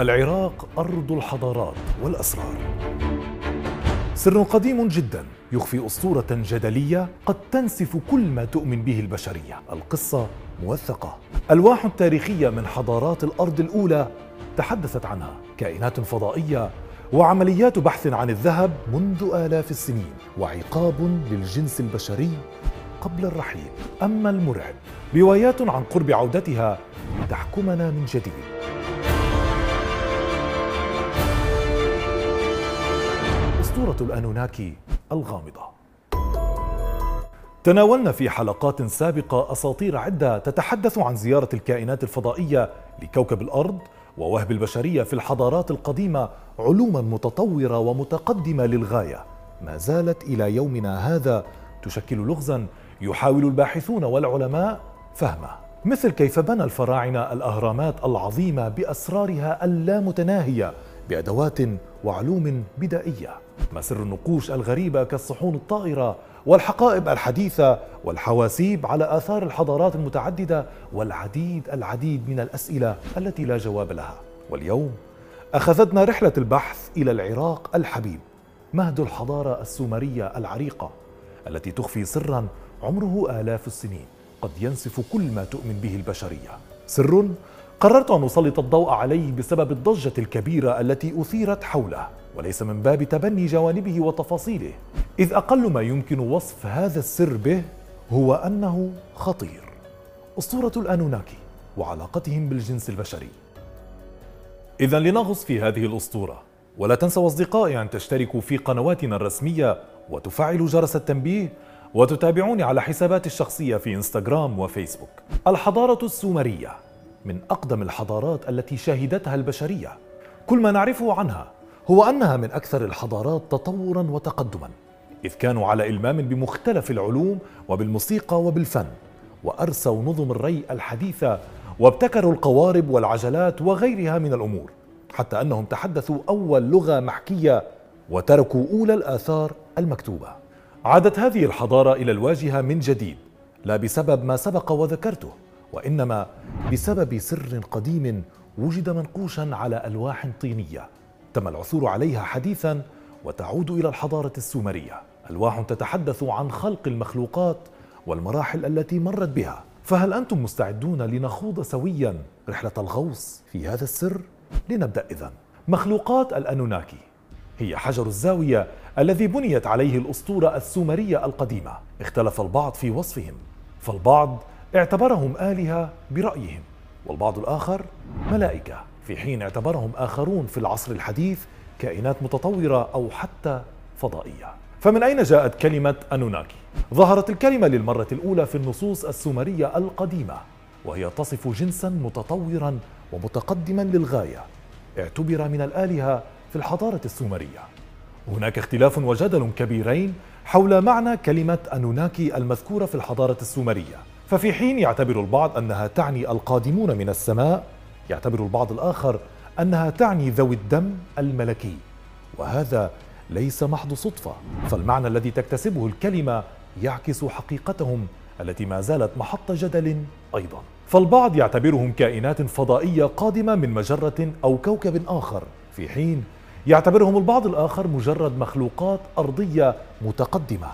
العراق أرض الحضارات والأسرار. سر قديم جدا يخفي أسطورة جدلية قد تنسف كل ما تؤمن به البشرية. القصة موثقة. ألواح تاريخية من حضارات الأرض الأولى تحدثت عنها. كائنات فضائية وعمليات بحث عن الذهب منذ آلاف السنين وعقاب للجنس البشري قبل الرحيل. أما المرعب روايات عن قرب عودتها تحكمنا من جديد. أسطورة الأنوناكي الغامضة. تناولنا في حلقات سابقة أساطير عدة تتحدث عن زيارة الكائنات الفضائية لكوكب الأرض ووهب البشرية في الحضارات القديمة علوما متطورة ومتقدمة للغاية. ما زالت إلى يومنا هذا تشكل لغزا يحاول الباحثون والعلماء فهمه. مثل كيف بنى الفراعنة الأهرامات العظيمة بأسرارها اللامتناهية بأدوات وعلوم بدائية. ما سر النقوش الغريبة كالصحون الطائرة والحقائب الحديثة والحواسيب على آثار الحضارات المتعددة والعديد العديد من الأسئلة التي لا جواب لها. واليوم أخذتنا رحلة البحث إلى العراق الحبيب مهد الحضارة السومرية العريقة التي تخفي سرا عمره آلاف السنين. قد ينسف كل ما تؤمن به البشرية. سر قررت أن أسلط الضوء عليه بسبب الضجة الكبيرة التي أثيرت حوله. وليس من باب تبني جوانبه وتفاصيله إذ أقل ما يمكن وصف هذا السر به هو أنه خطير. أسطورة الأنوناكي وعلاقتهم بالجنس البشري. إذا لنغص في هذه الأسطورة ولا تنسوا أصدقائي أن تشتركوا في قنواتنا الرسمية وتفعلوا جرس التنبيه وتتابعوني على حساباتي الشخصية في إنستغرام وفيسبوك. الحضارة السومرية من أقدم الحضارات التي شهدتها البشرية. كل ما نعرفه عنها هو أنها من أكثر الحضارات تطورا وتقدما إذ كانوا على إلمام بمختلف العلوم وبالموسيقى وبالفن وأرسوا نظم الري الحديثة وابتكروا القوارب والعجلات وغيرها من الأمور حتى أنهم تحدثوا أول لغة محكية وتركوا أولى الآثار المكتوبة. عادت هذه الحضارة إلى الواجهة من جديد لا بسبب ما سبق وذكرته وإنما بسبب سر قديم وجد منقوشا على ألواح طينية. تم العثور عليها حديثا وتعود إلى الحضارة السومرية. ألواح تتحدث عن خلق المخلوقات والمراحل التي مرت بها. فهل أنتم مستعدون لنخوض سويا رحلة الغوص في هذا السر؟ لنبدأ اذا. مخلوقات الأنوناكي هي حجر الزاوية الذي بنيت عليه الأسطورة السومرية القديمة. اختلف البعض في وصفهم فالبعض اعتبرهم آلهة برأيهم والبعض الآخر ملائكة. في حين اعتبرهم آخرون في العصر الحديث كائنات متطورة أو حتى فضائية. فمن أين جاءت كلمة أنوناكي؟ ظهرت الكلمة للمرة الأولى في النصوص السومرية القديمة وهي تصف جنسا متطورا ومتقدما للغاية اعتبر من الآلهة في الحضارة السومرية. هناك اختلاف وجدل كبيرين حول معنى كلمة أنوناكي المذكورة في الحضارة السومرية. ففي حين يعتبر البعض أنها تعني القادمون من السماء يعتبر البعض الآخر أنها تعني ذوي الدم الملكي. وهذا ليس محض صدفة فالمعنى الذي تكتسبه الكلمة يعكس حقيقتهم التي ما زالت محط جدل أيضا. فالبعض يعتبرهم كائنات فضائية قادمة من مجرة أو كوكب آخر. في حين يعتبرهم البعض الآخر مجرد مخلوقات أرضية متقدمة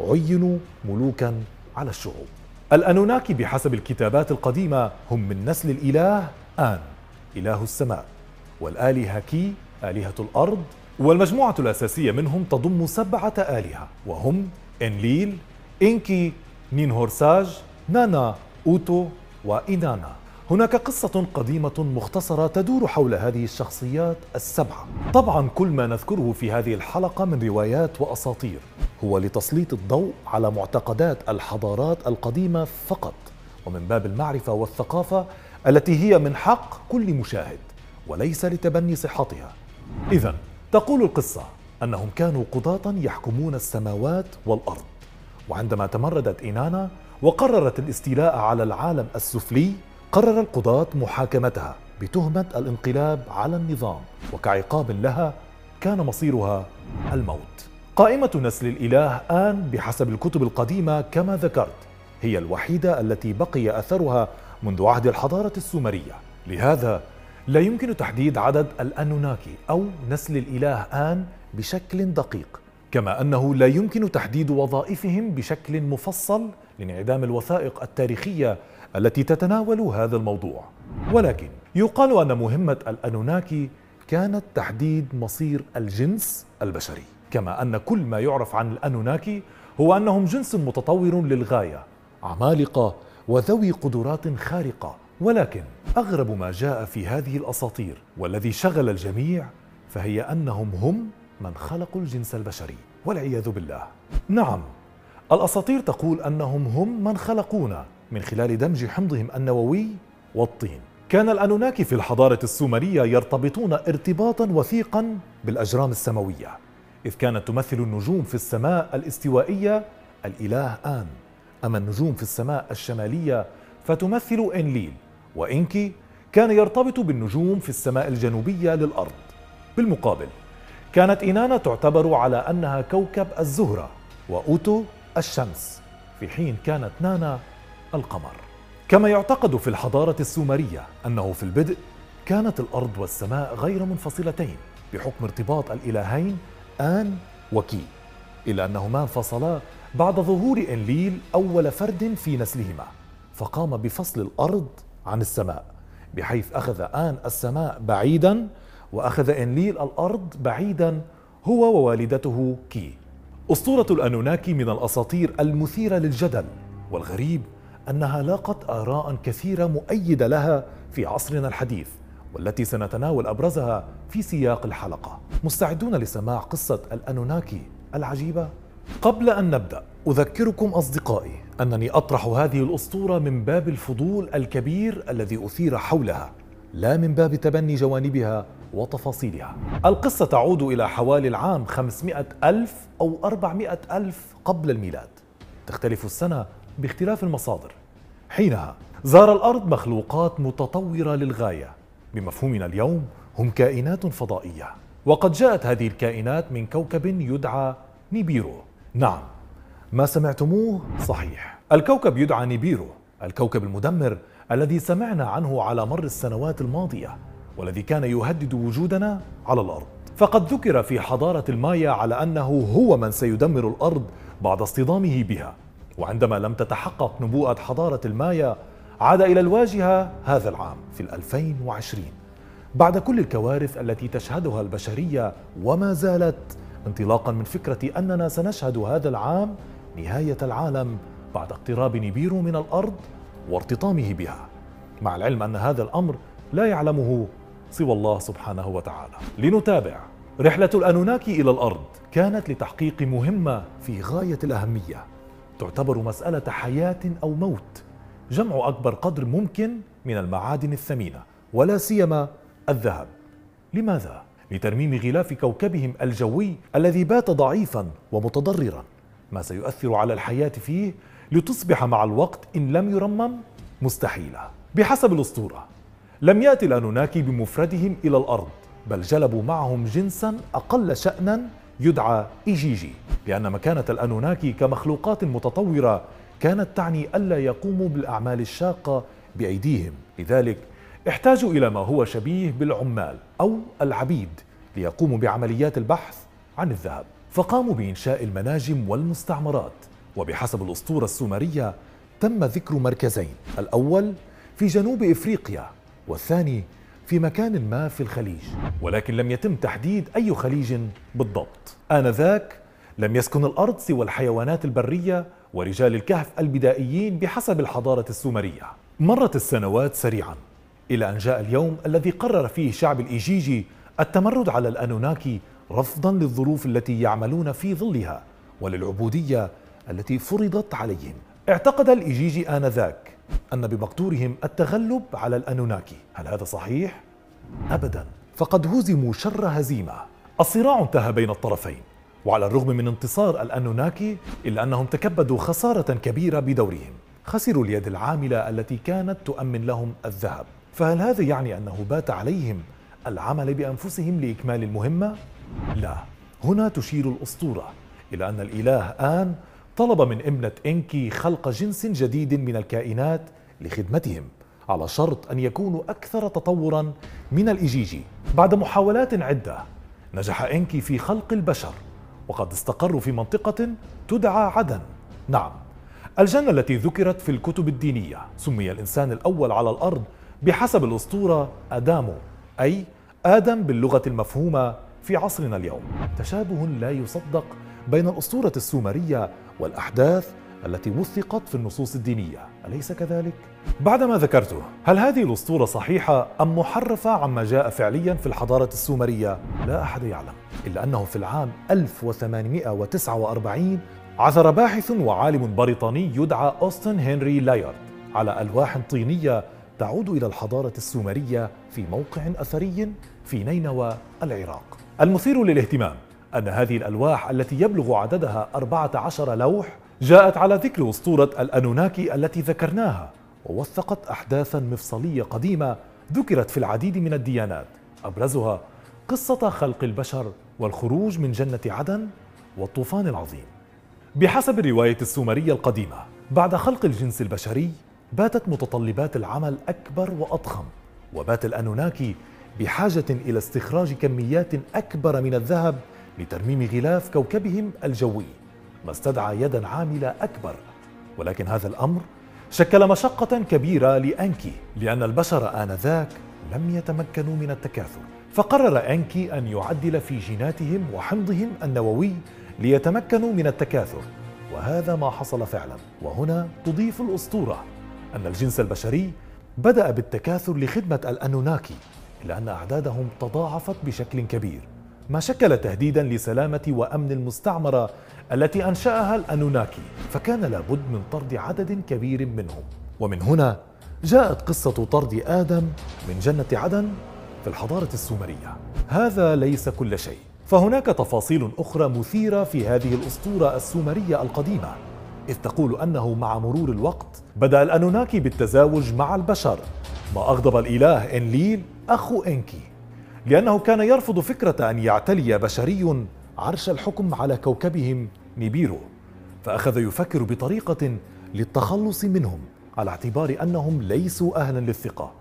عينوا ملوكا على الشعوب. الأنوناكي بحسب الكتابات القديمة هم من نسل الإله آن إله السماء والآلهة كي آلهة الأرض والمجموعة الأساسية منهم تضم سبعة آلهة وهم إنليل إنكي نينهورساج نانا أوتو وإنانا. هناك قصة قديمة مختصرة تدور حول هذه الشخصيات السبعة. طبعا كل ما نذكره في هذه الحلقة من روايات وأساطير. هو لتسليط الضوء على معتقدات الحضارات القديمة فقط. ومن باب المعرفة والثقافة التي هي من حق كل مشاهد وليس لتبني صحتها. اذا تقول القصة أنهم كانوا قضاة يحكمون السماوات والأرض. وعندما تمردت إنانا وقررت الاستيلاء على العالم السفلي قرر القضاة محاكمتها بتهمة الانقلاب على النظام. وكعقاب لها كان مصيرها الموت. قائمة نسل الإله آن بحسب الكتب القديمة كما ذكرت هي الوحيدة التي بقي أثرها منذ عهد الحضارة السومرية. لهذا لا يمكن تحديد عدد الأنوناكي أو نسل الإله آن بشكل دقيق كما أنه لا يمكن تحديد وظائفهم بشكل مفصل لانعدام الوثائق التاريخية التي تتناول هذا الموضوع. ولكن يقال أن مهمة الأنوناكي كانت تحديد مصير الجنس البشري كما أن كل ما يعرف عن الأنوناكي هو أنهم جنس متطور للغاية عمالقة وذوي قدرات خارقة. ولكن أغرب ما جاء في هذه الأساطير والذي شغل الجميع فهي أنهم هم من خلقوا الجنس البشري والعياذ بالله. نعم الأساطير تقول أنهم هم من خلقونا من خلال دمج حمضهم النووي والطين. كان الأنوناكي في الحضارة السومرية يرتبطون ارتباطا وثيقا بالأجرام السماوية إذ كانت تمثل النجوم في السماء الاستوائية الإله آن. أما النجوم في السماء الشمالية فتمثل إنليل وإنكي كان يرتبط بالنجوم في السماء الجنوبية للأرض. بالمقابل كانت إنانا تعتبر على أنها كوكب الزهرة وأوتو الشمس في حين كانت نانا القمر. كما يعتقد في الحضارة السومرية أنه في البدء كانت الأرض والسماء غير منفصلتين بحكم ارتباط الإلهين آن وكي إلا أنهما انفصلا بعد ظهور إنليل أول فرد في نسلهما فقام بفصل الأرض عن السماء بحيث أخذ آن السماء بعيدا وأخذ إنليل الأرض بعيدا هو ووالدته كي أسطورة الأنوناكي من الأساطير المثيرة للجدل والغريب أنها لاقت آراء كثيرة مؤيدة لها في عصرنا الحديث والتي سنتناول أبرزها في سياق الحلقة مستعدون لسماع قصة الأنوناكي العجيبة؟ قبل أن نبدأ أذكركم أصدقائي أنني أطرح هذه الأسطورة من باب الفضول الكبير الذي أثير حولها لا من باب تبني جوانبها وتفاصيلها. القصة تعود إلى حوالي العام 500 ألف أو 400 ألف قبل الميلاد. تختلف السنة باختلاف المصادر. حينها زار الأرض مخلوقات متطورة للغاية. بمفهومنا اليوم هم كائنات فضائية. وقد جاءت هذه الكائنات من كوكب يدعى نيبيرو. نعم ما سمعتموه صحيح. الكوكب يدعى نيبيرو الكوكب المدمر الذي سمعنا عنه على مر السنوات الماضية والذي كان يهدد وجودنا على الأرض. فقد ذكر في حضارة المايا على أنه هو من سيدمر الأرض بعد اصطدامه بها. وعندما لم تتحقق نبوءة حضارة المايا عاد إلى الواجهة هذا العام في 2020 بعد كل الكوارث التي تشهدها البشرية وما زالت انطلاقا من فكرة أننا سنشهد هذا العام نهاية العالم بعد اقتراب نيبيرو من الأرض وارتطامه بها. مع العلم أن هذا الأمر لا يعلمه سوى الله سبحانه وتعالى. لنتابع. رحلة الأنوناكي إلى الأرض كانت لتحقيق مهمة في غاية الأهمية. تعتبر مسألة حياة أو موت. جمع أكبر قدر ممكن من المعادن الثمينة ولا سيما الذهب. لماذا؟ لترميم غلاف كوكبهم الجوي الذي بات ضعيفا ومتضررا. ما سيؤثر على الحياة فيه لتصبح مع الوقت إن لم يرمم؟ مستحيله بحسب الأسطورة لم يأتي الانوناكي بمفردهم إلى الأرض بل جلبوا معهم جنسا أقل شانا يدعى إيجيجي. لأن مكانة الانوناكي كمخلوقات متطورة كانت تعني ألا يقوموا بالأعمال الشاقة بأيديهم. لذلك احتاجوا إلى ما هو شبيه بالعمال أو العبيد ليقوموا بعمليات البحث عن الذهب. فقاموا بإنشاء المناجم والمستعمرات وبحسب الأسطورة السومرية تم ذكر مركزين الأول في جنوب إفريقيا والثاني في مكان ما في الخليج. ولكن لم يتم تحديد أي خليج بالضبط. آنذاك لم يسكن الأرض سوى الحيوانات البرية ورجال الكهف البدائيين بحسب الحضارة السومرية. مرت السنوات سريعا. إلى أن جاء اليوم الذي قرر فيه شعب الإيجيجي التمرد على الأنوناكي رفضا للظروف التي يعملون في ظلها وللعبودية التي فرضت عليهم. اعتقد الإيجيجي آنذاك أن بمقدورهم التغلب على الأنوناكي. هل هذا صحيح؟ ابدا. فقد هزموا شر هزيمة. الصراع انتهى بين الطرفين وعلى الرغم من انتصار الأنوناكي إلا أنهم تكبدوا خسارة كبيرة بدورهم. خسروا اليد العاملة التي كانت تؤمن لهم الذهب. فهل هذا يعني أنه بات عليهم العمل بأنفسهم لإكمال المهمة؟ لا. هنا تشير الأسطورة إلى أن الإله آن طلب من ابنة إنكي خلق جنس جديد من الكائنات لخدمتهم على شرط أن يكونوا أكثر تطورا من الإيجيجي بعد محاولات عدة نجح إنكي في خلق البشر وقد استقروا في منطقة تدعى عدن. نعم. الجنة التي ذكرت في الكتب الدينية سمي الإنسان الأول على الأرض بحسب الأسطورة أدامو أي آدم باللغة المفهومة في عصرنا اليوم تشابه لا يصدق بين الأسطورة السومرية والأحداث التي وثقت في النصوص الدينية أليس كذلك؟ بعدما ذكرته هل هذه الأسطورة صحيحة أم محرفة عما جاء فعليا في الحضارة السومرية؟ لا أحد يعلم إلا أنه في العام 1849 عثر باحث وعالم بريطاني يدعى أوستن هنري لايارد على ألواح طينية تعود إلى الحضارة السومرية في موقع أثري في نينوى العراق. المثير للاهتمام أن هذه الألواح التي يبلغ عددها 14 لوح جاءت على ذكر أسطورة الأنوناكي التي ذكرناها ووثقت أحداثا مفصلية قديمة ذكرت في العديد من الديانات. أبرزها قصة خلق البشر والخروج من جنة عدن والطوفان العظيم. بحسب الرواية السومرية القديمة بعد خلق الجنس البشري باتت متطلبات العمل أكبر وأضخم وبات الأنوناكي بحاجة إلى استخراج كميات أكبر من الذهب لترميم غلاف كوكبهم الجوي ما استدعى يدا عاملة أكبر. ولكن هذا الأمر شكل مشقة كبيرة لأنكي لأن البشر آنذاك لم يتمكنوا من التكاثر. فقرر أنكي أن يعدل في جيناتهم وحمضهم النووي ليتمكنوا من التكاثر. وهذا ما حصل فعلا وهنا تضيف الأسطورة. أن الجنس البشري بدأ بالتكاثر لخدمة الأنوناكي إلا أن أعدادهم تضاعفت بشكل كبير ما شكل تهديدا لسلامة وأمن المستعمرة التي أنشأها الأنوناكي فكان لابد من طرد عدد كبير منهم. ومن هنا جاءت قصة طرد آدم من جنة عدن في الحضارة السومرية. هذا ليس كل شيء فهناك تفاصيل أخرى مثيرة في هذه الأسطورة السومرية القديمة. إذ تقول أنه مع مرور الوقت بدأ الأنوناكي بالتزاوج مع البشر. ما أغضب الإله إنليل أخو إنكي. لأنه كان يرفض فكرة أن يعتلي بشري عرش الحكم على كوكبهم نيبيرو. فأخذ يفكر بطريقة للتخلص منهم على اعتبار أنهم ليسوا أهلا للثقة.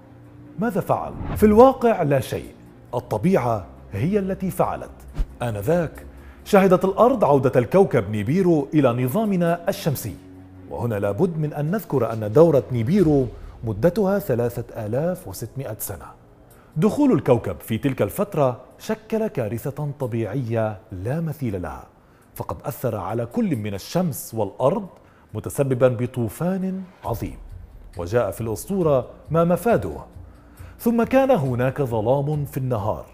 ماذا فعل؟ في الواقع لا شيء الطبيعة هي التي فعلت. آنذاك شهدت الأرض عودة الكوكب نيبيرو إلى نظامنا الشمسي. وهنا لابد من أن نذكر أن دورة نيبيرو مدتها 3600 سنة. دخول الكوكب في تلك الفترة شكل كارثة طبيعية لا مثيل لها فقد أثر على كل من الشمس والأرض متسببا بطوفان عظيم. وجاء في الأسطورة ما مفاده. ثم كان هناك ظلام في النهار.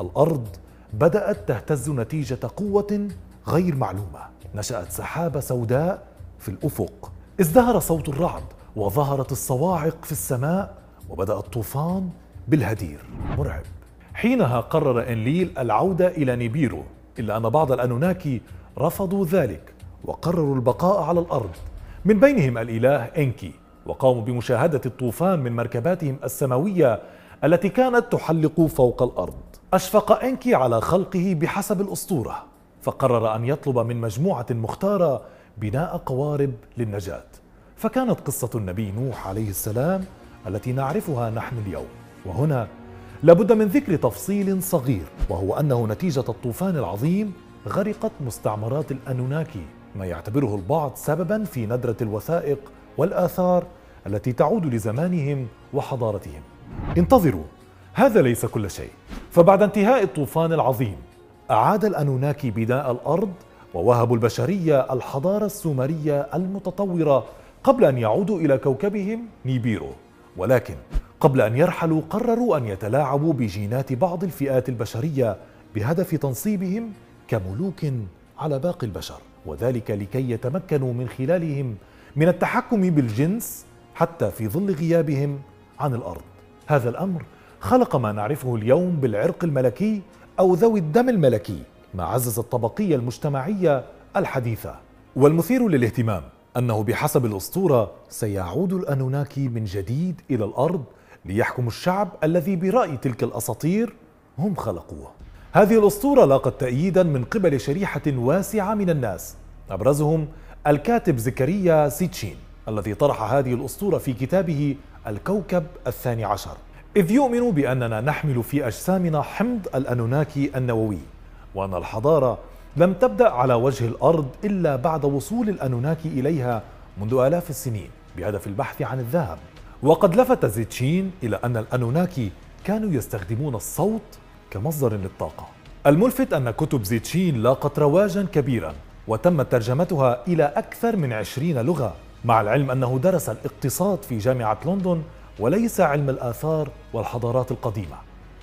الأرض بدأت تهتز نتيجة قوة غير معلومة. نشأت سحابة سوداء في الأفق. ازدهر صوت الرعد وظهرت الصواعق في السماء وبدأ الطوفان بالهدير. مرعب. حينها قرر إنليل العودة إلى نيبيرو إلا أن بعض الأنوناكي رفضوا ذلك وقرروا البقاء على الأرض. من بينهم الإله إنكي وقاموا بمشاهدة الطوفان من مركباتهم السماوية التي كانت تحلق فوق الأرض. أشفق إنكي على خلقه بحسب الأسطورة فقرر أن يطلب من مجموعة مختارة بناء قوارب للنجاة. فكانت قصة النبي نوح عليه السلام التي نعرفها نحن اليوم. وهنا لابد من ذكر تفصيل صغير وهو أنه نتيجة الطوفان العظيم غرقت مستعمرات الأنوناكي ما يعتبره البعض سببا في ندرة الوثائق والآثار التي تعود لزمانهم وحضارتهم. انتظروا هذا ليس كل شيء. فبعد انتهاء الطوفان العظيم أعاد الأنوناكي بناء الأرض ووهبوا البشرية الحضارة السومرية المتطورة قبل أن يعودوا إلى كوكبهم نيبيرو. ولكن قبل أن يرحلوا قرروا أن يتلاعبوا بجينات بعض الفئات البشرية بهدف تنصيبهم كملوك على باقي البشر وذلك لكي يتمكنوا من خلالهم من التحكم بالجنس حتى في ظل غيابهم عن الأرض. هذا الأمر خلق ما نعرفه اليوم بالعرق الملكي أو ذوي الدم الملكي ما عزز الطبقية المجتمعية الحديثة. والمثير للاهتمام أنه بحسب الأسطورة سيعود الأنوناكي من جديد إلى الأرض ليحكم الشعب الذي برأي تلك الأساطير هم خلقوه. هذه الأسطورة لاقت تاييدا من قبل شريحة واسعة من الناس أبرزهم الكاتب زكريا سيتشين. الذي طرح هذه الأسطورة في كتابه الكوكب الثاني عشر. إذ يؤمن بأننا نحمل في أجسامنا حمض الأنوناكي النووي وأن الحضارة لم تبدأ على وجه الأرض إلا بعد وصول الأنوناكي إليها منذ آلاف السنين بهدف البحث عن الذهب. وقد لفت زيتشين إلى أن الأنوناكي كانوا يستخدمون الصوت كمصدر للطاقة. الملفت أن كتب زيتشين لاقت رواجا كبيرا وتم ترجمتها إلى أكثر من عشرين لغة. مع العلم أنه درس الاقتصاد في جامعة لندن وليس علم الآثار والحضارات القديمة.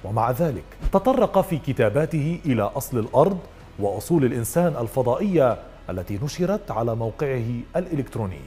ومع ذلك تطرق في كتاباته إلى أصل الأرض وأصول الإنسان الفضائية التي نشرت على موقعه الإلكتروني.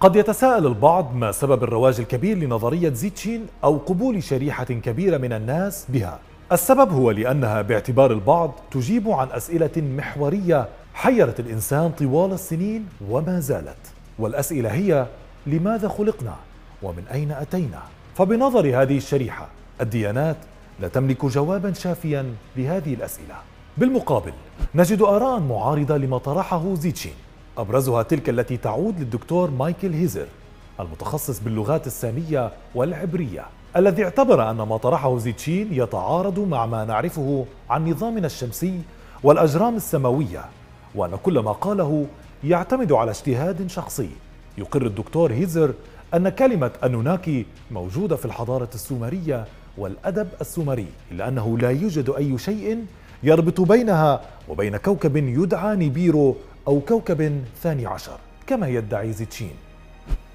قد يتساءل البعض ما سبب الرواج الكبير لنظرية زيتشين أو قبول شريحة كبيرة من الناس بها. السبب هو لأنها باعتبار البعض تجيب عن أسئلة محورية حيرت الإنسان طوال السنين وما زالت. والأسئلة هي لماذا خلقنا؟ ومن أين أتينا؟ فبنظر هذه الشريحة الديانات لا تملك جوابا شافيا لهذه الأسئلة. بالمقابل نجد آراء معارضة لما طرحه زيتشين أبرزها تلك التي تعود للدكتور مايكل هيزر المتخصص باللغات السامية والعبرية الذي اعتبر أن ما طرحه زيتشين يتعارض مع ما نعرفه عن نظامنا الشمسي والأجرام السماوية وأن كل ما قاله يعتمد على اجتهاد شخصي. يقر الدكتور هيزر أن كلمة أنوناكي موجودة في الحضارة السومرية والأدب السومري إلا أنه لا يوجد أي شيء يربط بينها وبين كوكب يدعى نيبيرو أو كوكب ثاني عشر كما يدعي زيتشين.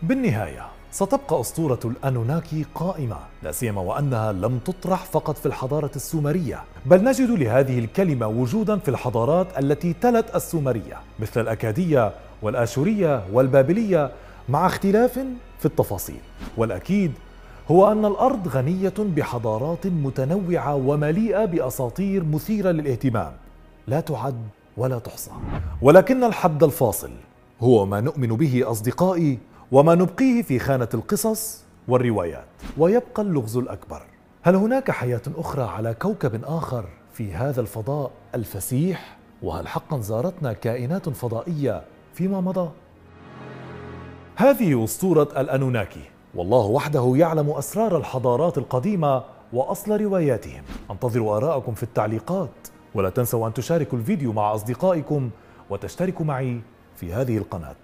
بالنهاية. ستبقى أسطورة الأنوناكي قائمة لا سيما وأنها لم تطرح فقط في الحضارة السومرية بل نجد لهذه الكلمة وجودا في الحضارات التي تلت السومرية مثل الأكادية والآشورية والبابلية مع اختلاف في التفاصيل. والأكيد هو أن الأرض غنية بحضارات متنوعة ومليئة بأساطير مثيرة للاهتمام لا تعد ولا تحصى. ولكن الحد الفاصل هو ما نؤمن به أصدقائي وما نبقيه في خانة القصص والروايات. ويبقى اللغز الأكبر. هل هناك حياة أخرى على كوكب آخر في هذا الفضاء الفسيح؟ وهل حقا زارتنا كائنات فضائية فيما مضى؟ هذه أسطورة الأنوناكي. والله وحده يعلم أسرار الحضارات القديمة وأصل رواياتهم. أنتظروا آراءكم في التعليقات. ولا تنسوا أن تشاركوا الفيديو مع أصدقائكم وتشتركوا معي في هذه القناة.